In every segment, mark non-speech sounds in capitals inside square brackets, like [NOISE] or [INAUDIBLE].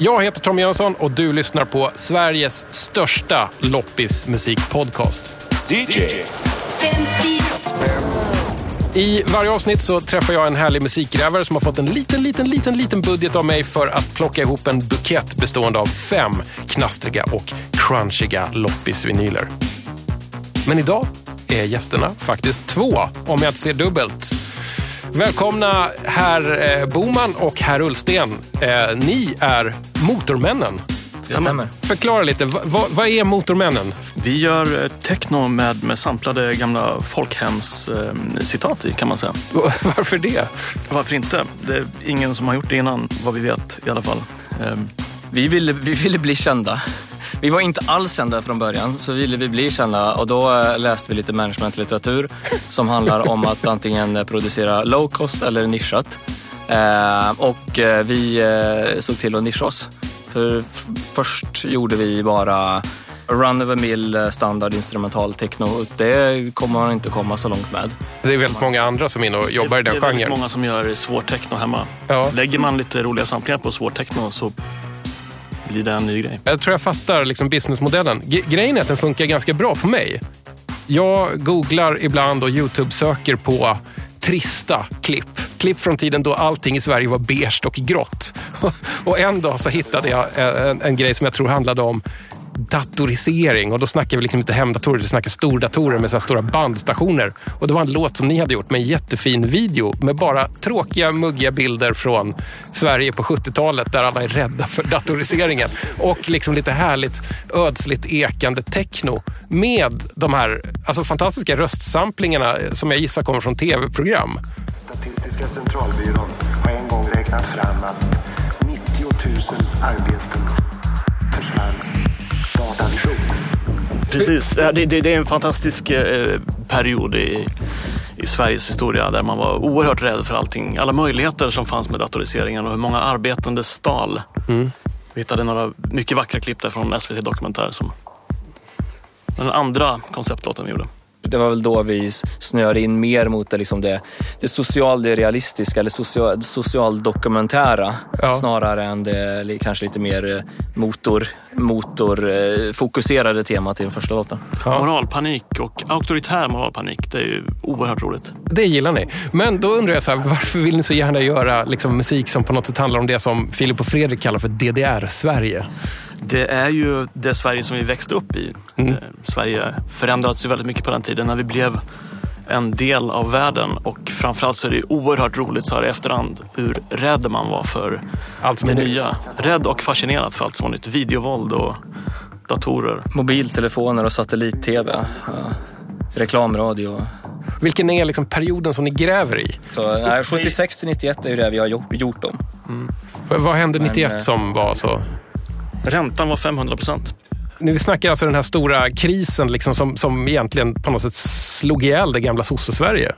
Jag heter Tom Jönsson och du lyssnar på Sveriges största loppismusikpodcast. DJ. I varje avsnitt så träffar jag en härlig musikgrävare som har fått en liten, liten, liten, liten budget av mig för att plocka ihop en bukett bestående av fem knastriga och crunchiga loppisvinyler. Men idag är gästerna faktiskt två, om jag inte ser dubbelt. Välkomna herr eh, Boman och herr Ullsten. Eh, ni är Motormännen. Det stämmer. Förklara lite, vad, vad, är Motormännen? Vi gör eh, techno med, med samplade gamla folkhemscitat i kan man säga. [LAUGHS] Varför det? Varför inte? Det är ingen som har gjort det innan, vad vi vet i alla fall. Ehm, Vi ville, vi ville bli kända. Vi var inte alls kända från början, så ville vi bli kända och då eh, läste vi lite managementlitteratur [LAUGHS] som handlar om att antingen producera low cost eller nischat. Eh, och eh, vi såg till att nischa oss. För först gjorde vi bara run of a mill standard instrumental techno. Det kommer man inte komma så långt med. Det är väldigt många andra som är inne och jobbar i det den är väldigt genren. många som gör svår techno hemma. Ja. Lägger man lite roliga samplingar på svår techno så blir det en ny grej. Jag tror jag fattar liksom businessmodellen. Grejen är att den funkar ganska bra på mig. Jag googlar ibland och YouTube-söker på trista klipp. Klipp från tiden då allting i Sverige var beige och grått. [LAUGHS] Och en dag så hittade jag en, en grej som jag tror handlade om datorisering. Och då snackar vi liksom inte hemdatorer, vi snackar stordatorer med så här stora bandstationer. Och det var en låt som ni hade gjort med en jättefin video med bara tråkiga, muggiga bilder från Sverige på 70-talet där alla är rädda för datoriseringen. Och liksom lite härligt ödsligt ekande techno med de här alltså fantastiska röstsamplingarna som jag gissar kommer från tv-program. Statistiska centralbyrån har en gång räknat fram att 90 000 arbeten Precis, det, det, det är en fantastisk eh, period i, i Sveriges historia där man var oerhört rädd för allting. Alla möjligheter som fanns med datoriseringen och hur många arbeten det stal. Vi hittade några mycket vackra klipp där från SVT Dokumentär. Som den andra konceptlåten vi gjorde. Det var väl då vi snöade in mer mot det, liksom det, det social, det realistiska eller social, socialdokumentära Ja. snarare än det kanske lite mer eh, motor, motor eh, fokuserade temat i den första låten. Ja. Moralpanik och auktoritär moralpanik, det är ju oerhört roligt. Det gillar ni. Men då undrar jag så här, varför vill ni så gärna göra liksom, musik som på något sätt handlar om det som Filip och Fredrik kallar för DDR-Sverige? Det är ju det Sverige som vi växte upp i. Mm. Eh, Sverige förändrades ju väldigt mycket på den tiden när vi blev en del av världen och framförallt så är det oerhört roligt så här i efterhand hur rädd man var för Allt det är nytt. nya. Rädd och fascinerad för allt som var nytt. Videovåld och datorer. Mobiltelefoner och satellit-tv. ja, reklamradio. Vilken är liksom perioden som ni gräver i? Så, nej, 76 till 91 är ju det vi har gjort, gjort dem. V- Vad hände Men, 91 eh, som var så? Räntan var 500 procent. Vi snackar alltså den här stora krisen liksom som, som egentligen på något sätt slog ihjäl det gamla sosse-Sverige.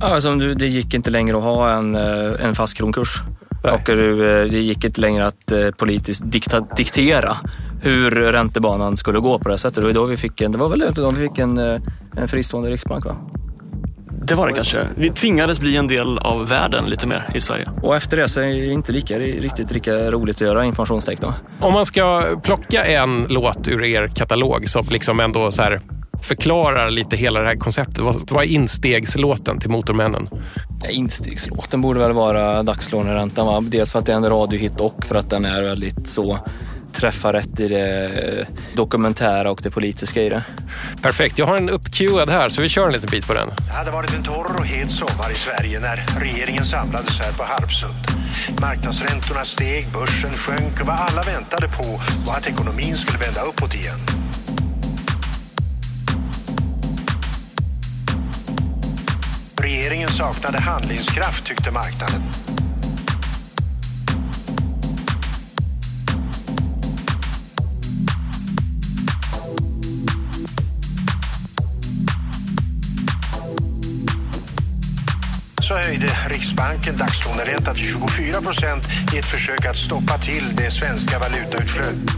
Alltså, du, det gick inte längre att ha en, eh, en fast kronkurs. Nej. Och eh, det gick inte längre att eh, politiskt dikta, diktera hur räntebanan skulle gå på det här sättet. Det var då vi fick en, det var väl då vi fick en, en fristående riksbank va? Det var det kanske. Vi tvingades bli en del av världen lite mer i Sverige. Och efter det så är det inte lika, riktigt lika roligt att göra informationstekno. Om man ska plocka en låt ur er katalog som liksom ändå så här förklarar lite hela det här konceptet. Vad, vad är instegslåten till Motormännen? Ja, Instegslåten borde väl vara Dagslåneräntan va? Dels för att det är en radiohit och för att den är väldigt så träffar rätt i det eh, dokumentära och det politiska i det. Perfekt, jag har en uppcuad här så vi kör en liten bit på den. Det hade varit en torr och het sommar i Sverige när regeringen samlades här på Harpsund. Marknadsräntorna steg, börsen sjönk och vad alla väntade på var att ekonomin skulle vända uppåt igen. Regeringen saknade handlingskraft tyckte marknaden. Så höjde Riksbanken dagslåneräntan till 24 procent i ett försök att stoppa till det svenska valutautflödet.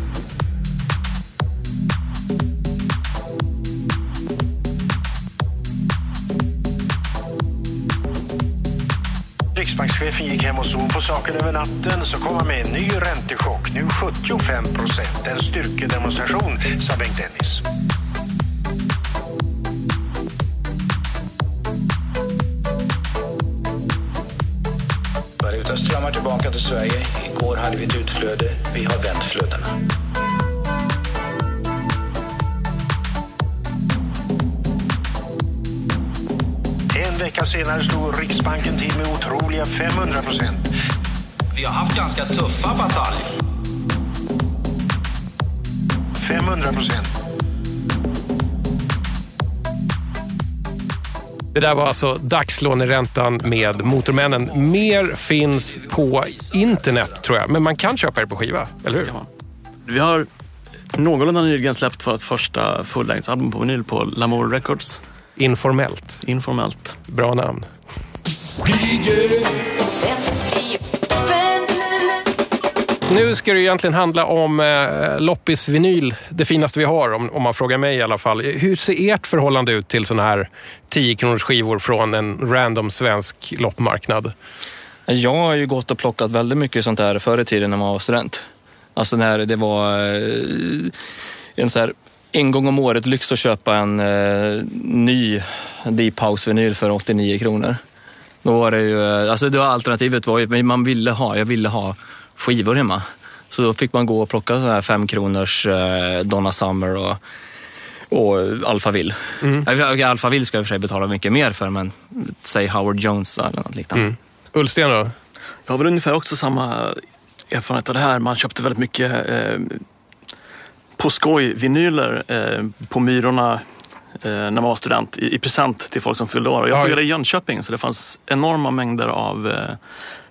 Riksbankschefen gick hem och sov på saken över natten så kom han med en ny räntechock, nu 75 procent. En styrkedemonstration, sa Bengt Dennis. Tillbaka till Sverige. Igår hade vi ett utflöde. Vi har vänt flödena. En vecka senare slog Riksbanken till med otroliga 500 procent. Vi har haft ganska tuffa bataljer. 500 procent. Det där var alltså dagslåneräntan med Motormännen. Mer finns på internet tror jag, men man kan köpa det på skiva, eller hur? Ja. Vi har någorlunda nyligen släppt vårt första fullängdsalbum på vinyl på Lamour Records. Informellt. Informellt. Bra namn. Nu ska det egentligen handla om eh, loppisvinyl, det finaste vi har om, om man frågar mig i alla fall. Hur ser ert förhållande ut till sådana här 10 kronors skivor från en random svensk loppmarknad? Jag har ju gått och plockat väldigt mycket sånt där förr i tiden när man var student. Alltså när det var eh, en så här en gång om året lyx att köpa en eh, ny Deep House-vinyl för 89 kronor. Då var det ju, eh, alltså det var alternativet var ju, men man ville ha, jag ville ha skivor hemma. Så då fick man gå och plocka så här fem kronors eh, Donna Summer och, och Alphaville. Mm. Alphaville ska jag i och för sig betala mycket mer för, men säg Howard Jones eller något liknande. Mm. Ullsten då? Jag har väl ungefär också samma erfarenhet av det här. Man köpte väldigt mycket eh, på skoj vinyler eh, på Myrorna eh, när man var student i, i present till folk som fyllde år. Jag Ja. pluggade i Jönköping så det fanns enorma mängder av eh,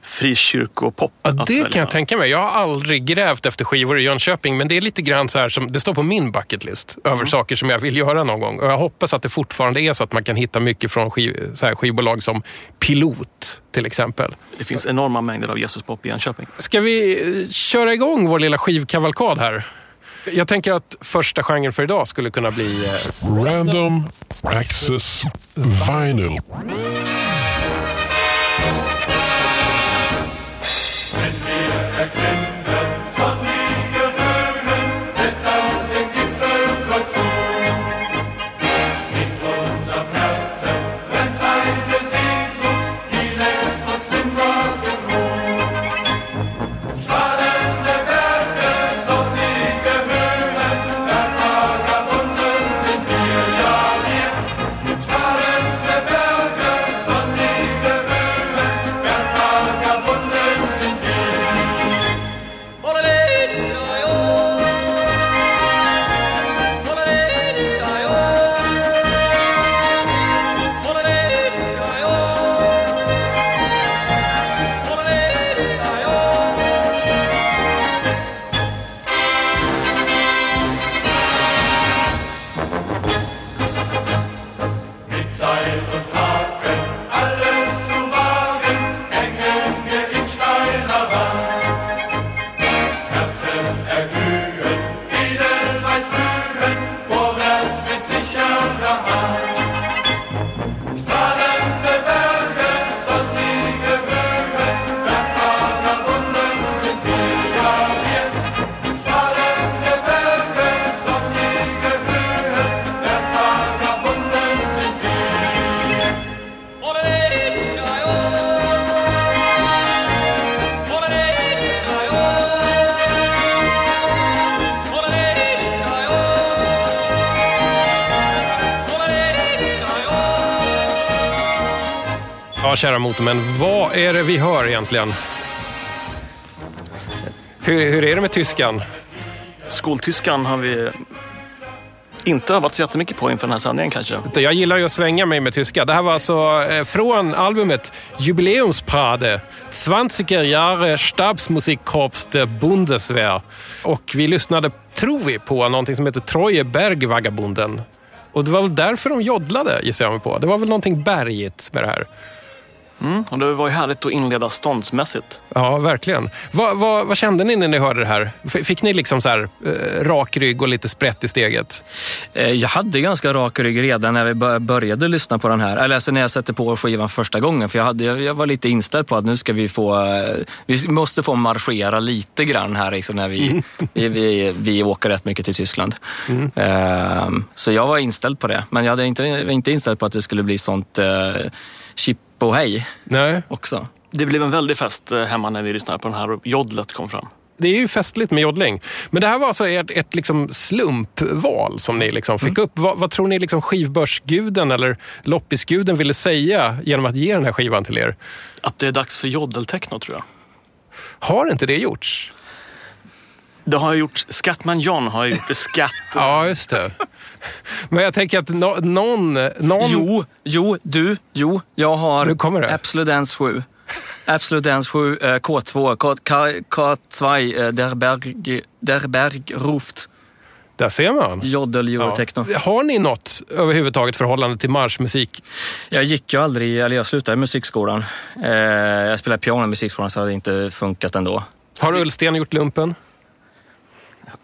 frikyrkopop. Ja, det kan jag tänka mig. Jag har aldrig grävt efter skivor i Jönköping, men det är lite grann så här som det står på min bucketlist över saker som jag vill göra någon gång. Och jag hoppas att det fortfarande är så att man kan hitta mycket från skiv, så här skivbolag som Pilot till exempel. Det finns enorma mängder av Jesuspop i Jönköping. Ska vi eh, köra igång vår lilla skivkavalkad här? Jag tänker att första genren för idag skulle kunna bli eh, Random Access Vinyl. Happy Ja, kära motormän, vad är det vi hör egentligen? Hur, hur är det med tyskan? Skoltyskan har vi inte övat så jättemycket på inför den här sändningen kanske. Jag gillar ju att svänga mig med tyska. Det här var alltså eh, från albumet Jubiläumsparade, 20 Jahre Stabsmusikkorps der Bundeswehr. Och vi lyssnade, tror vi, på någonting som heter Treue Bergvagabunden. Och det var väl därför de joddlade, gissar jag mig på. Det var väl någonting bergigt med det här. Mm, och det var ju härligt att inleda ståndsmässigt. Ja, verkligen. Vad, vad, vad kände ni när ni hörde det här? Fick ni liksom så här, eh, rak rygg och lite sprätt i steget? Eh, Jag hade ganska rak rygg redan när vi bör- började lyssna på den här. Eller alltså när jag satte på skivan första gången. För jag, hade, jag jag var lite inställd på att nu ska vi få... eh, Vi måste få marschera lite grann här liksom, när vi, [LAUGHS] vi, vi, vi åker rätt mycket till Tyskland. Eh, Så jag var inställd på det. Men jag hade inte, var inte inställd på att det skulle bli sånt chip och hej Nej. också. Det blev en väldig fest eh, hemma när vi lyssnade på den här och jodlet kom fram. Det är ju festligt med joddling. Men det här var alltså ett, ett liksom slumpval som ni liksom fick upp. Vad, vad tror ni liksom skivbörsguden eller loppisguden ville säga genom att ge den här skivan till er? Att det är dags för jodeltechno tror jag. Har inte det gjorts? Det har jag gjort, Scatman John har gjort [LAUGHS] skatt. Ja, just det. Men jag tänker att no, någon... någon Jo, jo, du, jo. Jag har Nu kommer det. Absolut Dance 7. Absolut Dance 7, eh, K2, K, K, K2, eh, Der Berg, Der Berg Ruft, Där ser man. Jodel, Ja. Eurotechno. Har ni något överhuvudtaget förhållande till marschmusik? Jag gick ju aldrig, eller jag slutade i musikskolan. Eh, jag spelade piano i musikskolan så det hade inte funkat ändå. Har Ullsten gjort lumpen?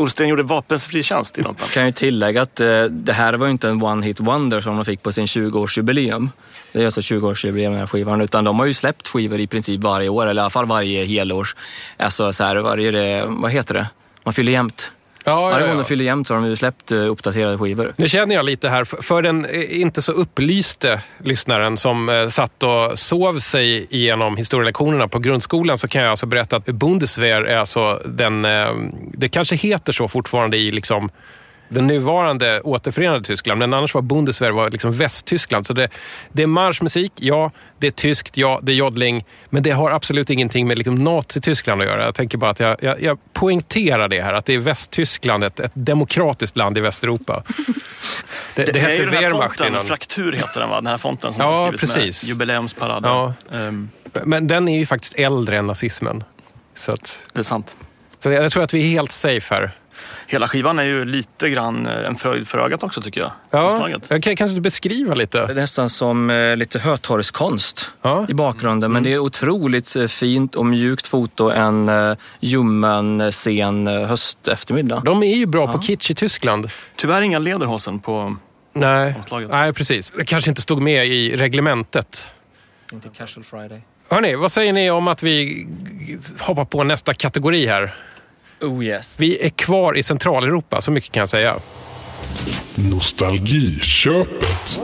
Ullsten gjorde vapenfri tjänst i Lampan. kan ju tillägga att eh, det här var ju inte en one hit wonder som de fick på sin 20-årsjubileum. Det är alltså 20-årsjubileum den här skivan. Utan de har ju släppt skivor i princip varje år, eller i alla fall varje helårs. Alltså så här, varje, eh, vad heter det? Man fyller jämt. Ja, Varje gång de fyller jämt så har de ju släppt eh, uppdaterade skivor. Nu känner jag lite här, för- den eh, inte så upplyste lyssnaren som eh, satt och sov sig igenom historielektionerna på grundskolan så kan jag alltså berätta att Bundeswehr är alltså den, det kanske heter så fortfarande i liksom den nuvarande återförenade Tyskland, men annars var Bundeswehr var liksom Västtyskland. Så det, det är marschmusik, ja, det är tyskt, ja, det är joddling, men det har absolut ingenting med liksom Nazityskland att göra. Jag tänker bara att jag, jag, jag poängterar det här, att det är Västtyskland, ett, ett demokratiskt land i Västeuropa. [LAUGHS] Det, det, är hette Wehrmacht fonten, innan. Fraktur heter den va? Den här fonten som Ja, precis. med jubileumsparaden. Ja. Ehm, Men den är ju faktiskt äldre än nazismen. Så, att, det är sant. så jag tror att vi är helt safe här. Hela skivan är ju lite grann eh, en fröjd för ögat också tycker jag. Ja, jag kan kanske beskriva Det är lite. nästan som eh, lite hötorgskonst Ja. i bakgrunden. Men det är otroligt eh, fint och mjukt foto en eh, ljummen eh, sen eh, hösteftermiddag. De är ju bra på kitsch i Tyskland. Tyvärr inga lederhosen på... Nej, Omslaget. Nej precis. Det kanske inte stod med i reglementet. Inte Casual Friday. Hörni, vad säger ni om att vi hoppar på nästa kategori här? Oh yes. Vi är kvar i Centraleuropa, så mycket kan jag säga. Nostalgiköpet.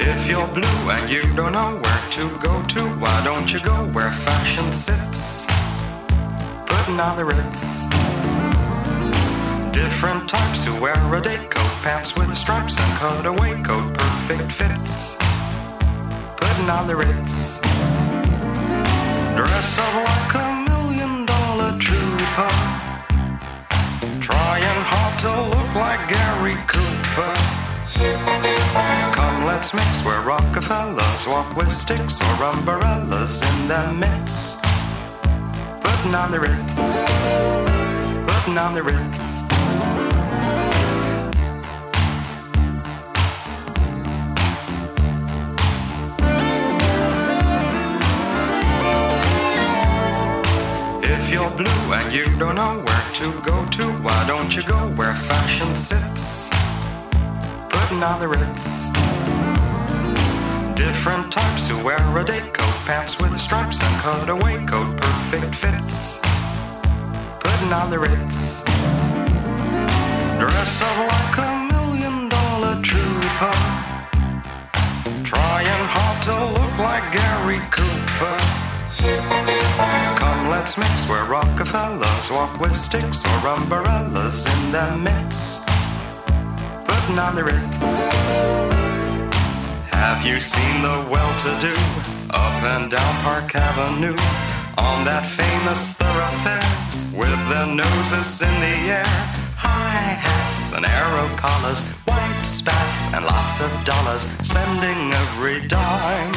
If you're blue and you don't know where to go to, why don't you go where fashion sits? Putting on the ritz. Different types who wear a day coat, pants with stripes and cutaway coat, perfect fits. Putting on the ritz. Dressed up like a million dollar trooper. Trying hard to look like Gary Cooper. Come, let's mix where Rockefellers walk with sticks or umbrellas in their midst. Putting on the Ritz. Putting on the Ritz. Blue and you don't know where to go to, why don't you go where fashion sits? Putting on the Ritz. Different types who wear a day coat, pants with stripes and cutaway coat, perfect fits. Putting on the Ritz. Dressed up like a million dollar trooper. Trying hard to look like Gary Cooper. Let's mix where Rockefellers walk with sticks or umbrellas in their midst. Putting on the Ritz. Have you seen the well-to-do up and down Park Avenue on that famous thoroughfare with their noses in the air? High hats and arrow collars, white spats and lots of dollars, spending every dime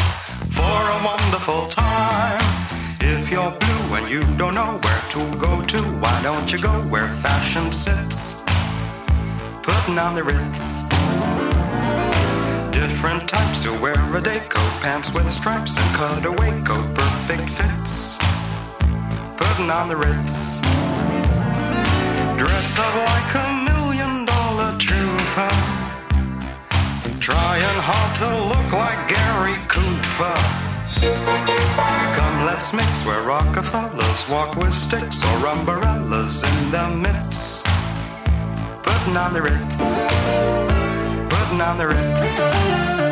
for a wonderful time. If you're blue and you don't know where to go to, why don't you go where fashion sits? Putting on the Ritz. Different types to wear a day coat, pants with stripes and cutaway coat, perfect fits. Putting on the Ritz. Dress up like a million dollar trooper. Trying hard to look like Gary Cooper. Let's mix where Rockefellers walk with sticks or umbrellas in the midst. Putting on the Ritz. Putting on the Ritz.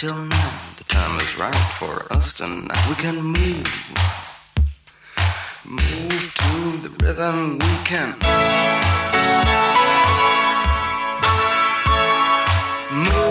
Till now. The time is right for us tonight. We can move, move to the rhythm. We can move,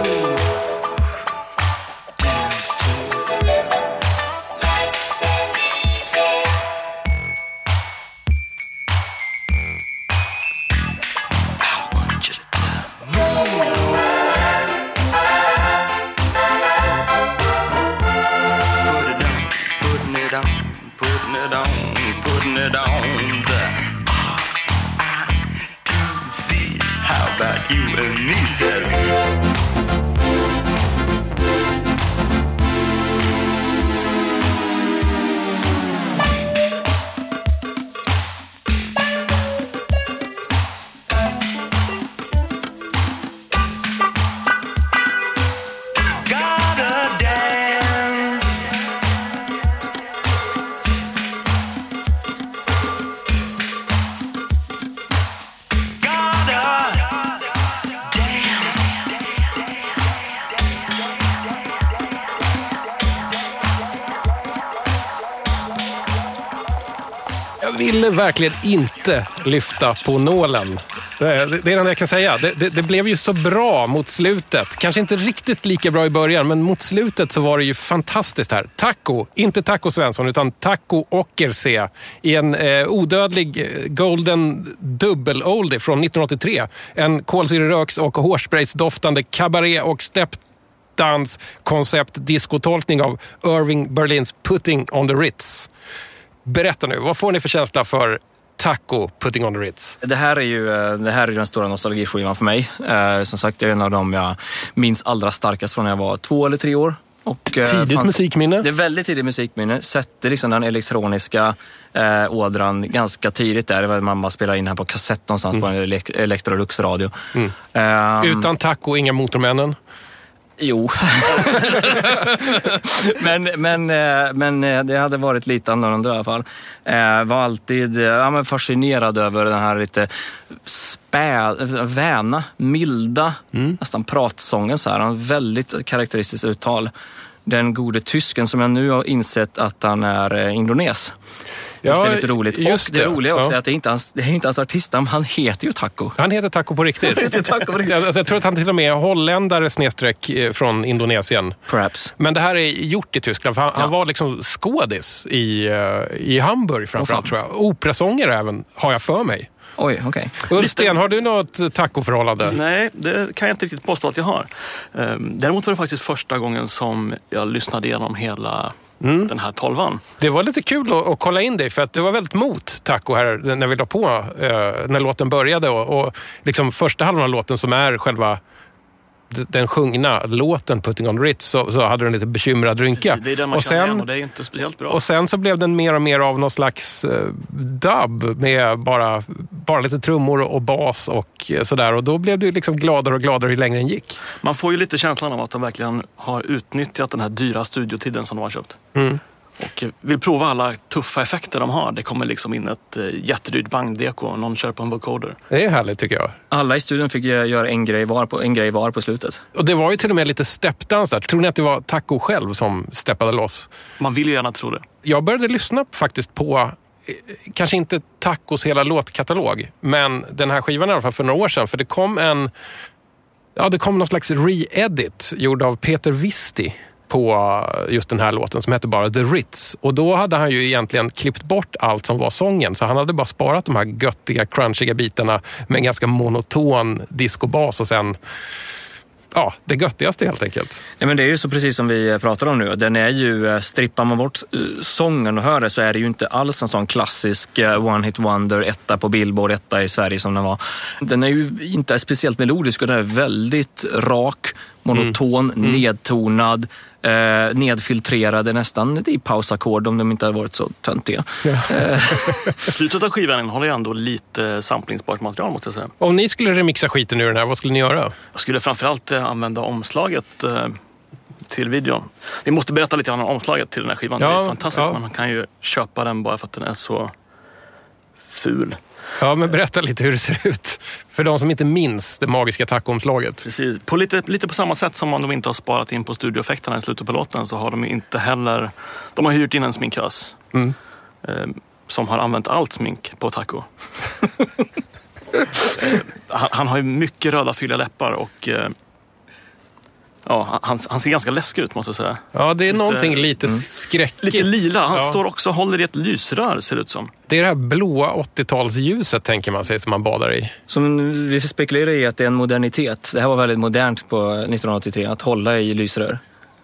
verkligen inte lyfta på nålen. Eh, det är det enda jag kan säga. Det, det, det blev ju så bra mot slutet. Kanske inte riktigt lika bra i början, men mot slutet så var det ju fantastiskt här. Taco, inte Taco Svensson, utan Taco Ockerse i en eh, odödlig eh, Golden Double Oldie från 1983. En kolsyreröks och hårspraysdoftande cabaret och step dans koncept diskotolkning av Irving Berlins Putting on the Ritz. Berätta nu, vad får ni för känsla för Taco Putting on the Ritz? Det här är ju eh, det här är den stora nostalgiskivan för mig. Eh, som sagt, det är en av dem jag minns allra starkast från när jag var två eller tre år. Och, eh, Tidigt fanns- musikminne? Det är väldigt tidigt musikminne. Sätter liksom den elektroniska eh, ådran ganska tidigt där. Mamma spelade in här på kassett någonstans på en elek- Electrolux-radio. Ehm, Utan Taco, inga Motormännen. Jo. [LAUGHS] men, men, eh, men eh, det hade varit lite annorlunda i alla fall. Eh, var alltid ja, fascinerad över den här lite spä, väna, milda, nästan pratsången. Så här. Han väldigt karaktäristiskt uttal. Den gode tysken som jag nu har insett att han är indones. Ja, vilket är lite roligt. just och det, det. roliga också Ja. är att det är inte hans, det är inte hans artistnamn, han heter ju Taco. Han heter Taco på riktigt. [LAUGHS] Han heter Taco på riktigt. Alltså, jag tror att han till och med är holländare snedstreck eh, från Indonesien. Perhaps. Men det här är gjort i Tyskland. För han, han var liksom skådis i, eh, i Hamburg framförallt, Åh, tror jag. Operasångare även, har jag för mig. Oj, okej. Ulsten, har du något tacoförhållande? Nej, det kan jag inte riktigt påstå att jag har. Ehm, Däremot var det faktiskt första gången som jag lyssnade igenom hela Mm. den här tolvan. Det var lite kul att, att kolla in dig, för att det var väldigt mot taco här när vi la på, eh, när låten började. Och, och liksom första halvan av låten som är själva den sjungna låten Putting on the Ritz, så, så hade du en lite bekymrad rynka. Det är den man och, känner igen sen, och det är inte speciellt bra. och sen så blev den mer och mer av någon slags eh, dubb med bara, bara lite trummor och bas och eh, sådär. Och då blev du liksom gladare och gladare ju längre den gick. Man får ju lite känslan av att de verkligen har utnyttjat den här dyra studiotiden som de har köpt. Mm. Och vill prova alla tuffa effekter de har. Det kommer liksom in ett eh, jättedyrt bangdeko och någon kör på en vocoder. Det är härligt tycker jag. Alla i studion fick eh, göra en grej var på, en grej var på slutet. Och det var ju till och med lite steppdans där. Tror ni att det var Taco själv som steppade loss? Man vill ju gärna tro det. Jag började lyssna faktiskt på, eh, kanske inte Tacos hela låtkatalog, men den här skivan i alla fall för några år sedan. För det kom en, ja det kom någon slags re-edit gjord av Peter Visti på just den här låten som hette bara The Ritz. Och då hade han ju egentligen klippt bort allt som var sången. Så han hade bara sparat de här göttiga, crunchiga bitarna med en ganska monoton discobas och sen, ja, det göttigaste helt enkelt. Ja, men det är ju så precis som vi eh, pratar om nu. Den är ju, eh, strippar man bort eh, sången och hör det så är det ju inte alls en sån klassisk one hit wonder, etta på Billboard, etta i Sverige som den var. Den är ju inte speciellt melodisk och den är väldigt rak, monoton, nedtonad, eh, nedfiltrerad, Det är nästan i pausackord om de inte hade varit så töntiga. [LAUGHS] Slutet av skivan innehåller ju ändå lite samplingsbart material måste jag säga. Om ni skulle remixa skiten ur den här, vad skulle ni göra? Jag skulle framförallt eh, använda omslaget eh, till videon. Vi måste berätta lite grann om omslaget till den här skivan. det Ja, är fantastiskt. ja. Man kan ju köpa den bara för att den är så ful. Ja, men berätta lite hur det ser ut. För de som inte minns det magiska tacoomslaget. Precis. På lite, lite på samma sätt som om de inte har sparat in på studioeffekterna i slutet på låten så har de inte heller... De har hyrt in en sminkös Mm. eh, som har använt allt smink på Taco. [LAUGHS] eh, han, han har ju mycket röda fylliga läppar och eh, ja, han, han ser ganska läskig ut måste jag säga. Ja, det är Lite- någonting lite skräckigt. Lite lila. Han Ja. står också och håller i ett lysrör ser det ut som. Det är det här blåa 80-talsljuset tänker man sig som man badar i. Som vi spekulerar i att det är en modernitet. Det här var väldigt modernt på 1983, att hålla i lysrör.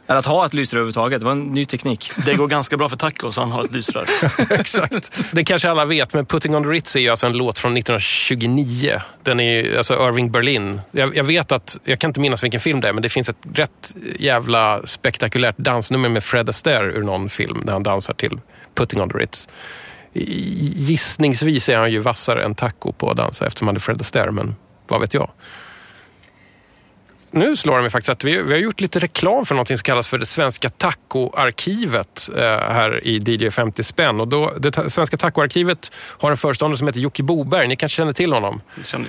Eller att ha ett lysrör överhuvudtaget. Det var en ny teknik. Det går ganska bra för Taco så han har ett lysrör. [LAUGHS] Exakt. Det kanske alla vet, men Putting on the Ritz är ju alltså en låt från 1929. Den är ju, alltså Irving Berlin. Jag, jag vet att, jag kan inte minnas vilken film det är, men det finns ett rätt jävla spektakulärt dansnummer med Fred Astaire ur någon film där han dansar till Putting on the Ritz. Gissningsvis är han ju vassare än Taco på att dansa eftersom han är Fred Astaire, men vad vet jag. Nu slår det mig faktiskt att vi, vi har gjort lite reklam för något som kallas för det svenska tacoarkivet eh, här i DJ 50 spänn. Och då, det svenska tacoarkivet har en föreståndare som heter Jocke Boberg. Ni kanske känner till honom?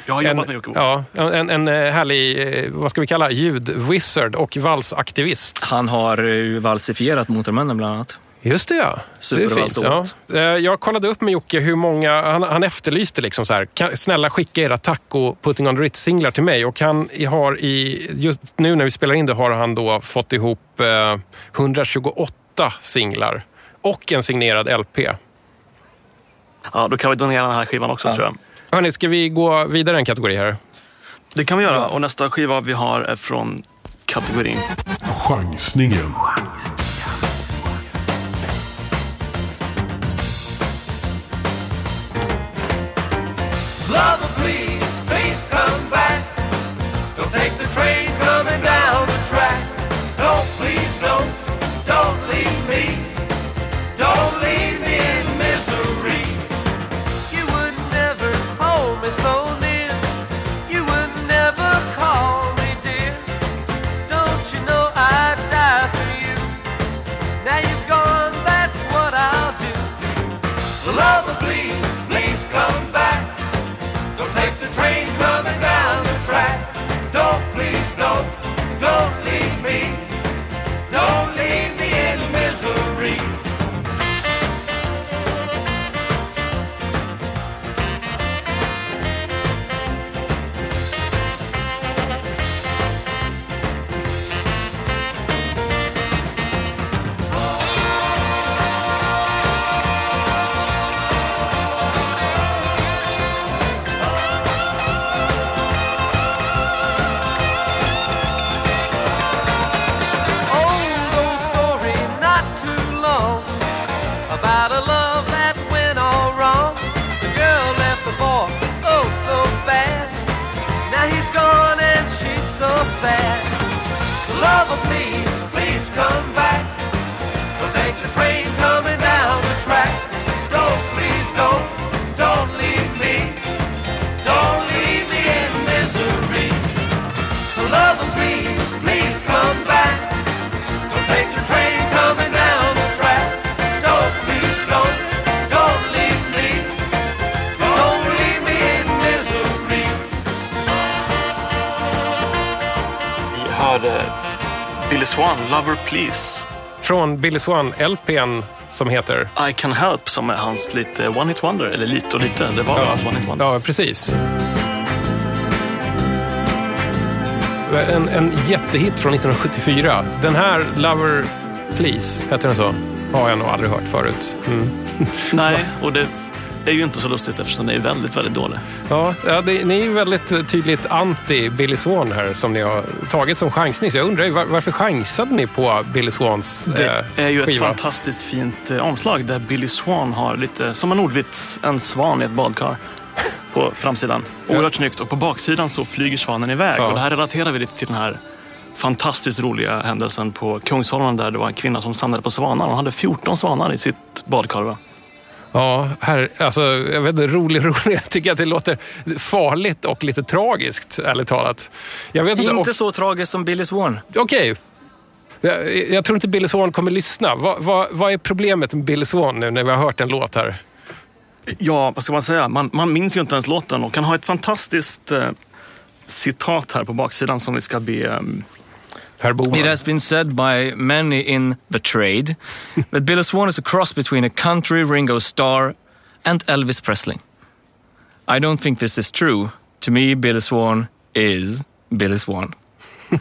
Jag har jobbat en, med Jocke Bo. Ja, en, en eh, härlig, eh, vad ska vi kalla, ljudwizard och valsaktivist. Han har ju valsifierat Motormännen bland annat. Just det ja. Fint. Ja. Supervalsåret. Eh, Jag kollade upp med Jocke hur många, han, han efterlyste liksom så här, kan, snälla skicka era taco Putting on the Ritz-singlar till mig. Och han har i, just nu när vi spelar in det har han då fått ihop eh, 128 singlar. Och en signerad LP. Ja, då kan vi donera den här skivan också tror jag. Hörni, ska vi gå vidare en kategori här? Det kan vi göra. Och nästa skiva vi har är från kategorin Chansningen. Lover, please, Billy Swan, Lover Please. Från Billy Swan, LPn som heter... I Can Help som är hans lite One Hit Wonder. Eller lite och lite, det var väl hans One Hit Wonder. Ja, precis. En, en jättehit från 1974. Den här, Lover Please, heter den så? Har jag nog aldrig hört förut. Mm. Nej, [LAUGHS] och det är ju inte så lustigt eftersom den är väldigt, väldigt dålig. Ja, ja det, ni är ju väldigt tydligt anti Billy Swan här som ni har tagit som chansning. Så jag undrar ju, var, varför chansade ni på Billy Swans Det eh, är ju ett skiva? fantastiskt fint eh, omslag där Billy Swan har lite, som en ordvits, en svan i ett badkar [LAUGHS] på framsidan. Oerhört snyggt. Och på baksidan så flyger svanen iväg. Ja. Och det här relaterar vi lite till den här fantastiskt roliga händelsen på Kungsholmen där det var en kvinna som samlade på svanar. Hon hade 14 svanar i sitt badkar. Va? Ja, här, alltså, jag vet inte, rolig, [LAUGHS] rolig. Jag tycker att det låter farligt och lite tragiskt, ärligt talat. Jag vet inte, Inte och- så tragiskt som Billy Swan. Okej. Jag, jag tror inte Billy Swan kommer lyssna. Vad, vad, vad är problemet med Billy Swan nu när vi har hört en låt här? Ja, vad ska man säga? Man, man minns ju inte ens låten och kan ha ett fantastiskt eh, citat här på baksidan som vi ska be... Boman. It has been said by many in the trade [LAUGHS] that Billy Swan is a cross between a country Ringo Starr and Elvis Presley. I don't think this is true. To me, Billy Swan is Billy Swan. [LAUGHS]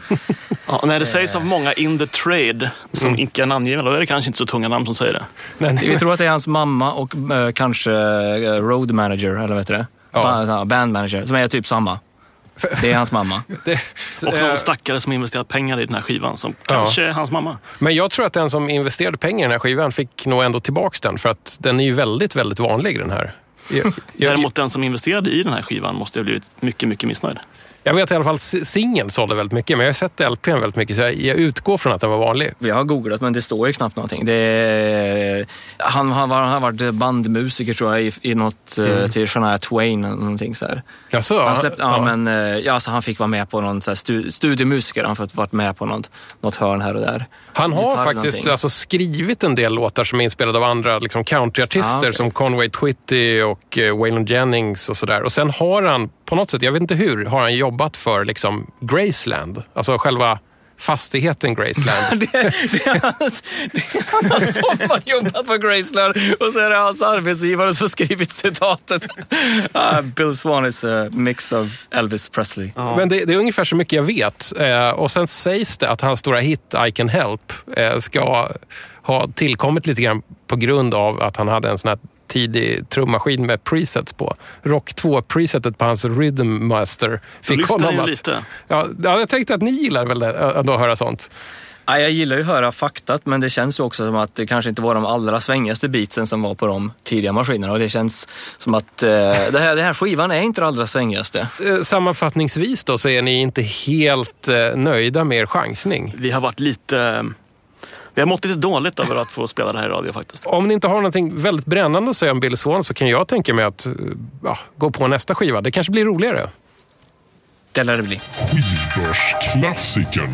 Ja, när det sägs av många in the trade som icke är namngivna, då är det kanske inte så tunga namn som säger det. Men, [LAUGHS] Vi tror att det är hans mamma och eh, kanske eh, road manager, eller vad heter det? Ja, band manager, som är typ samma. Det är hans mamma. [LAUGHS] det, Och eh, någon stackare som investerat pengar i den här skivan som kanske är hans mamma. men jag tror att den som investerade pengar i den här skivan fick nog ändå tillbaks den. För att den är ju väldigt, väldigt vanlig den här. Jag, jag, Däremot den som investerade i den här skivan måste ha blivit mycket, mycket missnöjd. Jag vet i alla fall singeln sålde väldigt mycket, men jag har sett LPn väldigt mycket. Så jag, jag utgår från att den var vanlig. Vi har googlat men det står ju knappt någonting. Det är, han, han, var, han har varit bandmusiker tror jag i, i något mm. till Shania Twain eller någonting så här. Jaså? Han, släppte, ja, Men, eh, ja, alltså, han fick vara med på någon så här stu, studiemusiker. Han fått varit med på något, något hörn här och där. Han har faktiskt alltså, skrivit en del låtar som är inspelade av andra liksom, countryartister Ah, okej. som Conway Twitty och uh, Waylon Jennings och sådär. Och sen har han, på något sätt, jag vet inte hur, har han jobbat för liksom, Graceland. Alltså själva fastigheten Graceland. [LAUGHS] det, det är hans, det är hans sommarjobbat på Graceland och så är det hans arbetsgivare som har skrivit citatet. Uh, [LAUGHS] Bill Swan is a mix of Elvis Presley. Men det, det är ungefär så mycket jag vet. Eh, och sen sägs det att hans stora hit I can help eh, ska ha tillkommit lite grann på grund av att han hade en sån här tidig trummaskin med presets på. Rock 2-presetet på hans Rhythm Master fick lyfter honom att... lite. Ja, ja, jag tänkte att ni gillar väl det, ändå att höra sånt. Ja, jag gillar ju att höra faktat, men det känns ju också som att det kanske inte var de allra svängigaste beatsen som var på de tidiga maskinerna. Och det känns som att eh, det här, den här skivan är inte det allra svängigaste. Eh, Sammanfattningsvis då så är ni inte helt eh, nöjda med er chansning. Vi har varit lite... Vi har mått lite dåligt över att få spela det här i radio faktiskt. Om ni inte har någonting väldigt brännande att säga om Billy Swan så kan jag tänka mig att ja, gå på nästa skiva. Det kanske blir roligare. Det lär det bli. Skivbörsklassikern.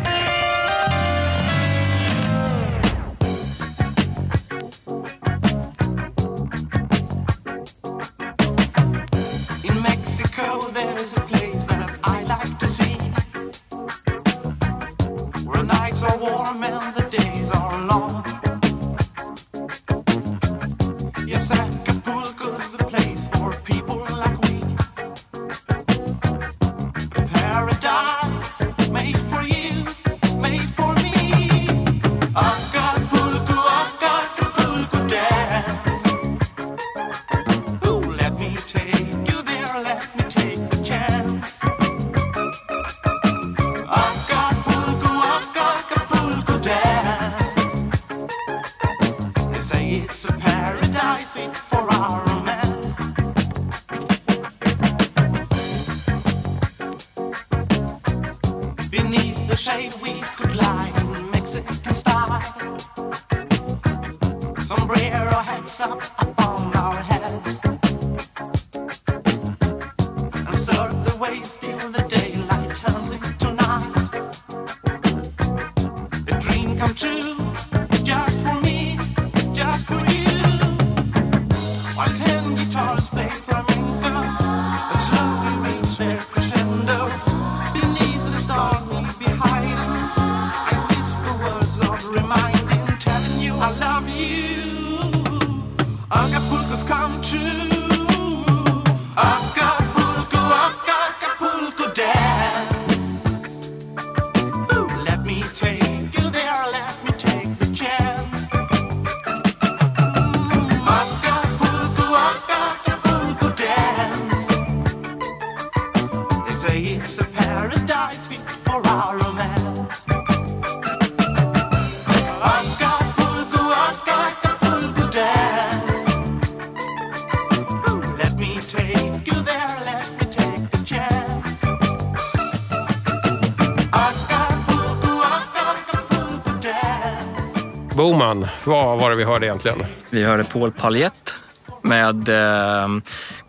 Boman, vad var det vi hörde egentligen? Vi hörde Paul Paljett med eh,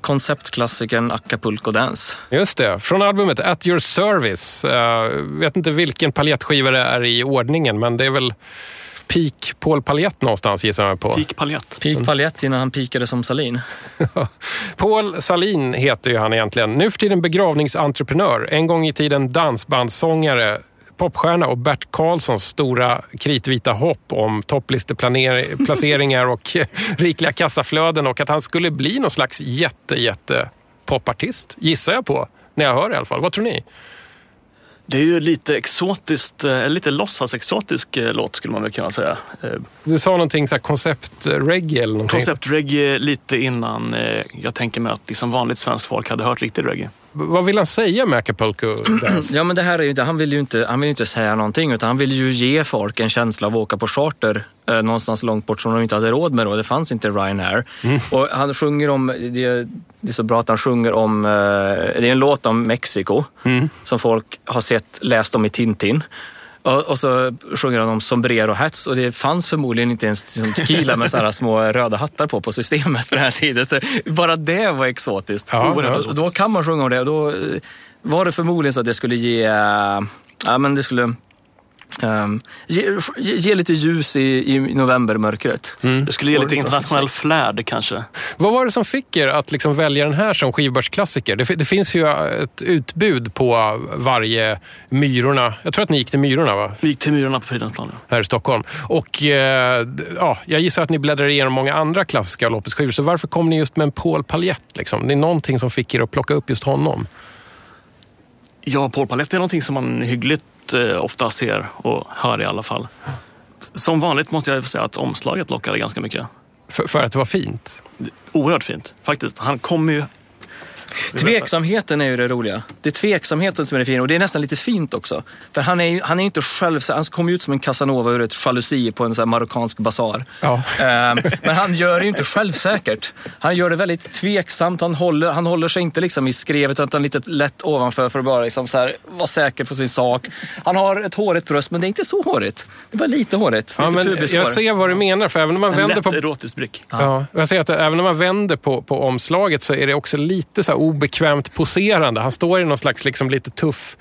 konceptklassikern Acapulco Dance. Just det, från albumet At Your Service. Jag vet inte vilken paljettskiva det är i ordningen, men det är väl peak Paul Paljett någonstans gissar jag på. Peak paljett. Peak Paljett innan han pikade som Salin. [LAUGHS] Paul Salin heter ju han egentligen. Nu för tiden begravningsentreprenör. En gång i tiden dansbandssångare, popstjärna och Bert Karlssons stora kritvita hopp om topplisteplaceringar [LAUGHS] och [LAUGHS] rikliga kassaflöden och att han skulle bli någon slags jätte, jätte popartist, gissar jag på. När jag hör det i alla fall. Vad tror ni? Det är ju lite exotiskt, eh, lite låtsas-exotisk eh, låt skulle man väl kunna säga. Eh, Du sa någonting så här koncept-reggae eller någonting. Koncept-reggae lite innan jag tänker mig att liksom vanligt svenskt folk hade hört riktig reggae. Vad vill han säga med Acapulco Dance? [CLEARS THROAT] Ja, men det här är ju, han vill ju inte, han vill inte säga någonting utan han vill ju ge folk en känsla av att åka på charter eh, någonstans långt bort som de inte hade råd med då. Det fanns inte Ryanair. Och han sjunger om, det, det är så bra att han sjunger om, eh, det är en låt om Mexiko som folk har sett, läst om i Tintin. Och, och så sjunger han om sombrero hats och det fanns förmodligen inte ens som tequila med sådana små röda hattar på på systemet för den här tiden. Så bara det var exotiskt. Ja, Och ja. då, då kan man sjunga om det och då eh, var det förmodligen så att det skulle ge, eh, ja men det skulle ehm, ge, ge, ge lite ljus i, i novembermörkret. Det skulle ge lite internationell flärd kanske. Vad var det som fick er att liksom välja den här som skivbörsklassiker? Det, det finns ju ett utbud på varje Myrorna. Jag tror att ni gick till Myrorna va? Vi gick till Myrorna på Fridhemsplan. ja. här i Stockholm. Och eh, ja, jag gissar att ni bläddrar igenom många andra klassiska Lopez-skivor. Så varför kom ni just med en Paul Paljett? Liksom? Det är någonting som fick er att plocka upp just honom. Ja, Paul Palette är någonting som man hyggligt ofta ser och hör i alla fall. Som vanligt måste jag säga att omslaget lockade ganska mycket. För, för att det var fint. Oerhört fint, faktiskt. Han kommer ju... Tveksamheten är ju det roliga. Det är tveksamheten som är det fina och det är nästan lite fint också. För han är, ju- han är inte själv, han kommer ju ut som en casanova ur ett jalusi på en sån här marockansk basar. Ja. Ehm, Men han gör det ju inte självsäkert. Han gör det väldigt tveksamt. Han håller, han håller sig inte liksom i skrevet utan lite lätt ovanför för att bara liksom så här vara säker på sin sak. Han har ett hårigt bröst men det är inte så hårigt. Det är bara lite hårigt. Ja, lite men jag ser vad du menar, för även om man En vänder lätt på... erotisk blick. Ja, jag ser att även om man vänder på, på omslaget så är det också lite så här obekvämt poserande. Han står i någon slags liksom lite tuff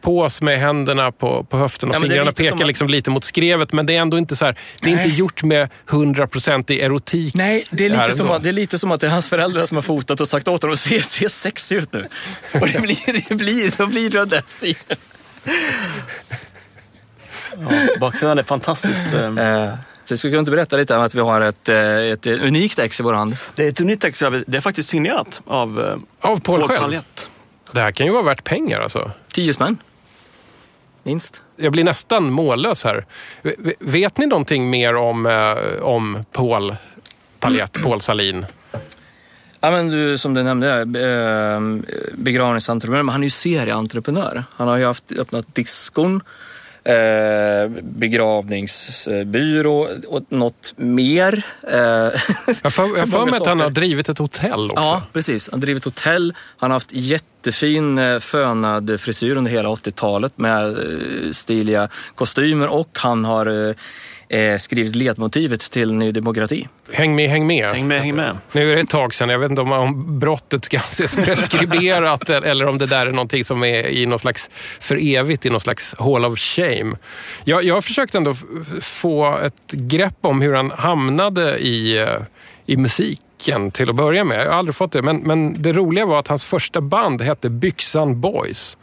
pås med händerna på, på höften och Ja, fingrarna lite pekar att- liksom lite mot skrevet. Men det är ändå inte så här, det är Nej. inte gjort med 100% i erotik. Nej, det är, lite som att, det är lite som att det är hans föräldrar som har fotat och sagt åt honom att se, se sexig ut nu. Och det blir, det blir, då blir det den stilen. Ja, baksidan är fantastiskt. eh, Eh, Så jag skulle inte berätta lite om att vi har ett, eh, ett unikt ex i vår hand. Det är ett unikt ex. Det är faktiskt signerat av eh, Av Paul, Paul själv. Palette. Det här kan ju vara värt pengar alltså. Tio spänn. Minst. Jag blir nästan mållös här. Vet ni någonting mer om, eh, om Paul Paljett, Paul Salin? Ja, men du, som du nämnde, eh, begravningsentreprenör, men han är ju serieentreprenör. Han har ju haft, öppnat diskon, eh, begravningsbyrå och något mer. Eh, Jag får mig att han har drivit ett hotell också. Ja, precis. Han har drivit hotell. Han har haft jättefin eh, fönad frisyr under hela 80-talet med eh, stiliga kostymer och han har eh, skrivit ledmotivet till Ny Demokrati. Häng med, häng med. Häng med, häng med. Nu är det ett tag sedan. Jag vet inte om, om brottet ska anses [LAUGHS] preskriberat eller om det där är någonting som är i någon slags för evigt i någon slags hall of shame. Jag, jag har försökt ändå få ett grepp om hur han hamnade i, eh, i musiken till att börja med. Jag har aldrig fått det. Men, men det roliga var att hans första band hette Byxan Boys.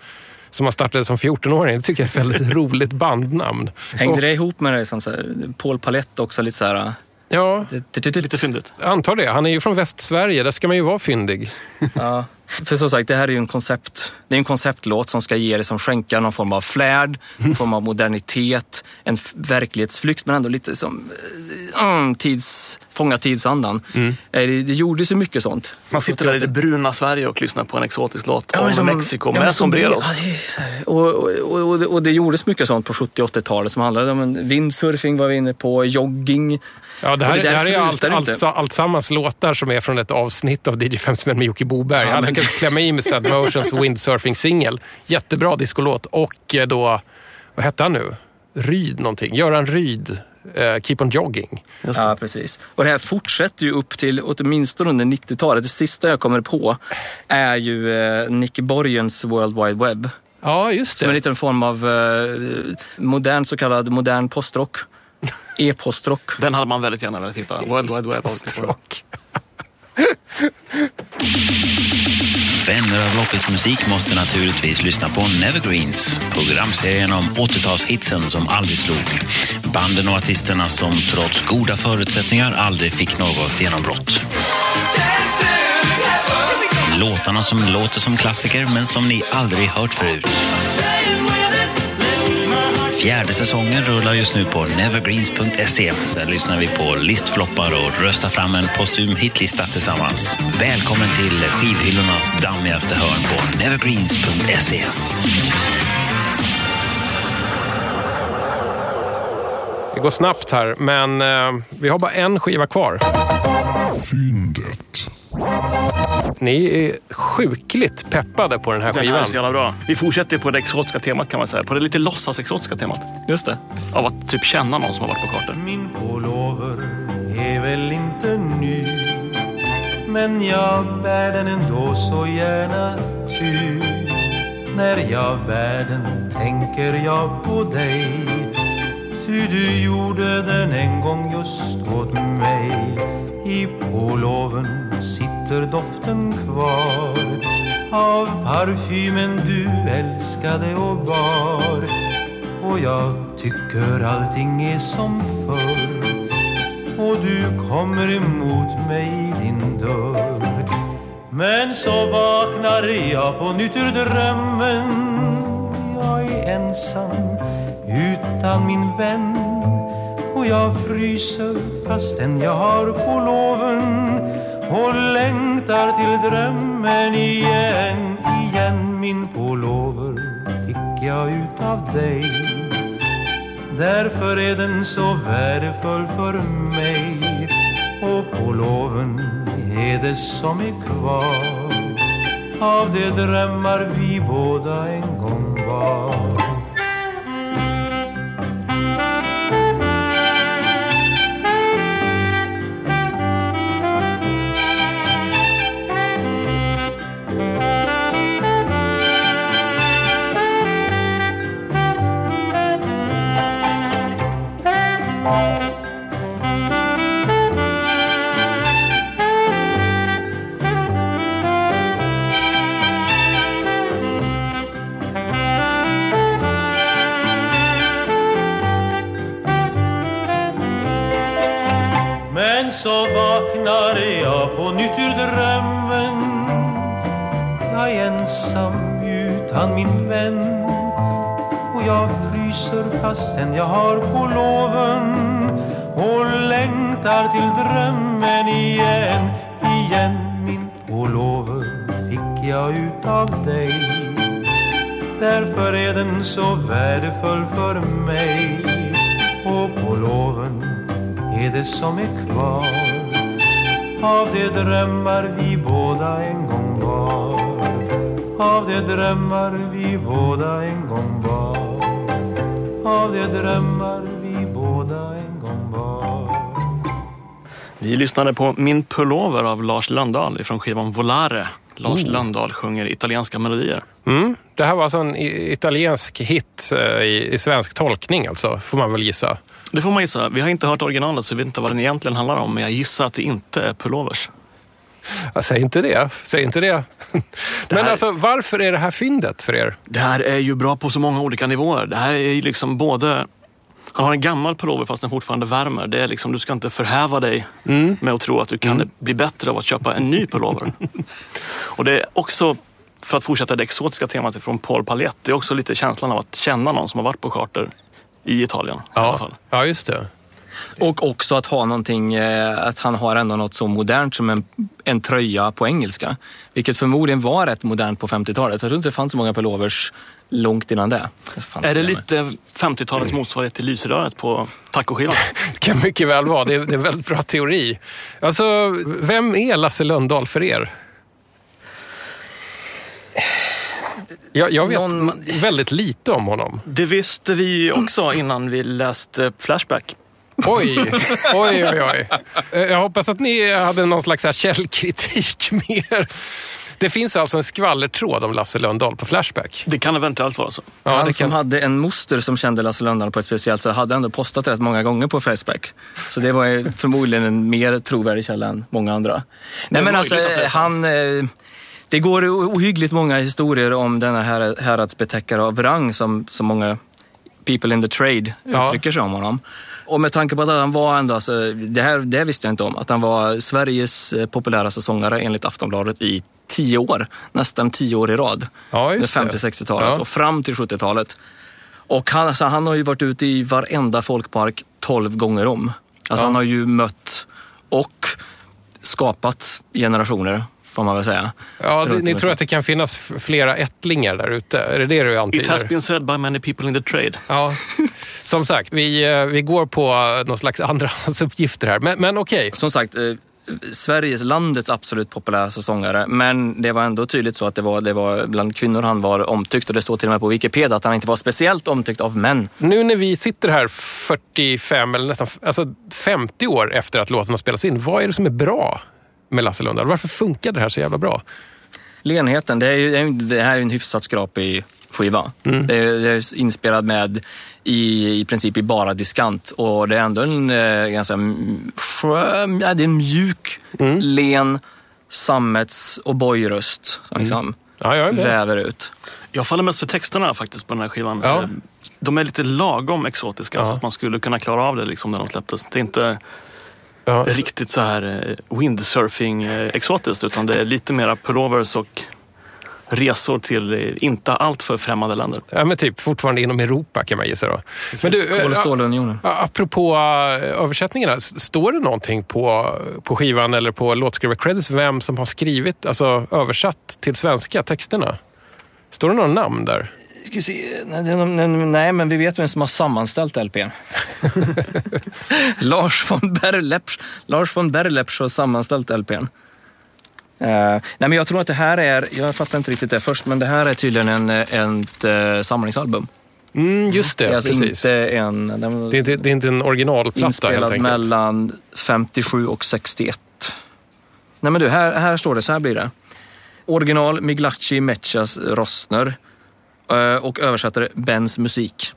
Som han startade som 14-åring. Det tycker jag är ett väldigt [LAUGHS] roligt bandnamn. Hängde Och- det ihop med det som så här, Paul Palette också lite så här... Ja, Lite fyndigt. antar det. Han är ju från Västsverige. Där ska man ju vara fyndig. Ja. För som sagt, det här är ju en koncept. Det är en konceptlåt som ska ge liksom skänka någon form av flärd, någon form av modernitet, en verklighetsflykt men ändå lite som eh, mm, tids, fånga tidsandan. Eh, Det, det gjordes ju mycket sånt. Man sitter där i det bruna Sverige och lyssnar på en exotisk låt Ja, om som- Mexiko ja, med som- sombreros. Ja, och, och, och, och det gjordes mycket sånt på 70 80-talet som handlade om en windsurfing var vi inne på, jogging. Ja, det här, det där här är allt, det allt, inte. allt, sammans låtar som är från ett avsnitt av DJ 5 med Jocke Boberg. Ja, Han men- lyckades klämma i med Sad Motions windsurfing-singel. Jättebra discolåt. Och eh, då, vad hette han nu? Ryd någonting. Göran Ryd. Eh, Keep on jogging. Ja, precis. Och det här fortsätter ju upp till åtminstone under 90-talet. Det sista jag kommer på är ju eh, Nicky Borgens World Wide Web. Ja, just Som en det. liten form av eh, modern så kallad modern postrock. E-postrock. Den hade man väldigt gärna velat hitta. World Wide Web. Rock. [LAUGHS] Vänner av Loppets musik måste naturligtvis lyssna på Nevergreens, programserien om 80-talshitsen som aldrig slog. Banden och artisterna som trots goda förutsättningar aldrig fick något genombrott. Låtarna som låter som klassiker men som ni aldrig hört förut. Fjärde säsongen rullar just nu på nevergreens.se. Där lyssnar vi på listfloppar och röstar fram en postum hitlista tillsammans. Välkommen till skivhyllornas dammigaste hörn på nevergreens.se. Det går snabbt här, men eh, vi har bara en skiva kvar. Fyndet. Ni är sjukligt peppade på den här Den här skivan. är så jävla bra. Vi fortsätter på det exotiska temat kan man säga. På det lite låtsas-exotiska temat. Just det. Av att typ känna någon som har varit på kartor. Min pullover är väl inte ny Men jag bär den ändå så gärna ty När jag bär den tänker jag på dig Ty du gjorde den en gång just åt mig I pullovern sitter doften kvar Av parfymen du älskade och bar. Och jag tycker allting är som förr. Och du kommer emot mig i din dörr. Men så vaknar jag på nytt ur drömmen. Jag är ensam utan min vän. Och jag fryser fastän jag har på loven och längtar till drömmen igen, igen. Min pullover fick jag ut av dig. Därför är den så värdefull för mig. Och på loven är det som är kvar av de drömmar vi båda en gång var. som är kvar av de drömmar vi båda en gång var av de drömmar vi båda en gång var av de drömmar vi båda en gång var Vi lyssnade på Min pullover av Lars Landahl från skivan Volare. Lars mm. Landahl sjunger italienska melodier. Mm. Det här var alltså en italiensk hit eh, i, i svensk tolkning alltså, får man väl gissa. Det får man gissa. Vi har inte hört originalet så vi vet inte vad den egentligen handlar om. Men jag gissar att det inte är pullovers. Ja, säg inte det. Säg inte det. [LAUGHS] Men här- alltså, varför är det här fyndet för er? Det här är ju bra på så många olika nivåer. Det här är ju liksom både... Han har en gammal pullover fast den fortfarande värmer. Det är liksom, du ska inte förhäva dig med att tro att du kan bli bättre av att köpa en ny pullover. [LAUGHS] Och det är också, för att fortsätta det exotiska temat från Paul Palette, det är också lite känslan av att känna någon som har varit på charter i Italien. I alla fall. ja, just det. Och också att ha någonting, eh, att han har ändå något så modernt som en, en tröja på engelska. Vilket förmodligen var rätt modernt på 50-talet. Jag tror inte det fanns så många pullovers långt innan det. det fanns Är det med. lite 50-talets motsvarighet till lysröret på tacoskivan? Det [LAUGHS] kan mycket väl vara. Det är, det är en väldigt bra teori. Alltså, vem är Lasse Lönndahl för er? Jag, jag vet Någon- väldigt lite om honom. Det visste vi också innan vi läste Flashback. Oj, [LAUGHS] oj, oj, oj. Eh, Jag hoppas att ni hade någon slags här källkritik [LAUGHS] med er. Det finns alltså en skvallertråd om Lasse Lönndahl på Flashback. Det kan eventuellt vara så. Ja, han det som kan... hade en moster som kände Lasse Lönndahl på ett speciellt sätt hade ändå postat rätt många gånger på Facebook. Så det var ju förmodligen en mer trovärdig källa än många andra. Nej men alltså, sant. han... eh, Det går ohyggligt många historier om denna här, häradsbetäckare av rang som, som många people in the trade Ja. uttrycker sig om honom. Och med tanke på att han var ändå, alltså, det här det visste jag inte om, att han var Sveriges eh, populäraste sångare enligt Aftonbladet i tio år. Nästan tio år i rad. Ja, Med just det. 50-60-talet Ja. och fram till 70-talet. Och han, alltså, han har ju varit ute i varenda folkpark 12 gånger om. Alltså Ja. han har ju mött och skapat generationer, får man väl säga. Ja, det, ni tror att det kan finnas flera ättlingar där ute? Är det det du It has antyder? been said by many people in the trade. Ja, som sagt, vi, eh, vi går på eh, någon slags andrahandsuppgifter [LAUGHS] här. Men, men okej, Som sagt, eh, Sveriges, landets absolut populäraste sångare. Men det var ändå tydligt så att det var, det var bland kvinnor han var omtyckt. Och det står till och med på Wikipedia att han inte var speciellt omtyckt av män. nu när vi sitter här 45 eller nästan alltså 50 år efter att låten har spelats in, vad är det som är bra med Lasse Lundahl? Varför funkar det här så jävla bra? Lenheten, det, är ju, det här är en hyfsat skrapig skiva. Det, är, det är inspelad med i, i princip i bara diskant och det är ändå en eh, ganska skön, ja, det är en mjuk, len sammets och bojröst som liksom Ja, jag väver ut. Jag faller mest för texterna faktiskt på den här skivan. Ja. De är lite lagom exotiska Ja. så att man skulle kunna klara av det liksom när de släpptes. Det är inte Ja, riktigt så här eh, windsurfing eh, exotiskt utan det är lite mera pullovers och resor till eh, inte allt för främmande länder. ja, men typ fortfarande inom Europa kan man gissa då. Men du, Kol och stålunionen. Apropå översättningarna, står det någonting på, på skivan eller på låtskrivar-credits vem som har skrivit, alltså översatt till svenska texterna? Står det några namn där? Ska vi se. Nej, men vi vet vem som har sammanställt LPn. [LAUGHS] Lars von Berlepsch. Lars von Berlepsch har sammanställt LPn. Eh, nej, men jag tror att det här är, jag fattar inte riktigt det först, men det här är tydligen en, en, ett eh, samlingsalbum. Mm, just det, Det är alltså precis. inte en... Den Det, är inte, det är inte en originalplatta helt inspelad mellan 57 och 61. Nej men du, här, här står det, så här blir det. Original Miglacci Mechas Rosner och översättare Bens musik.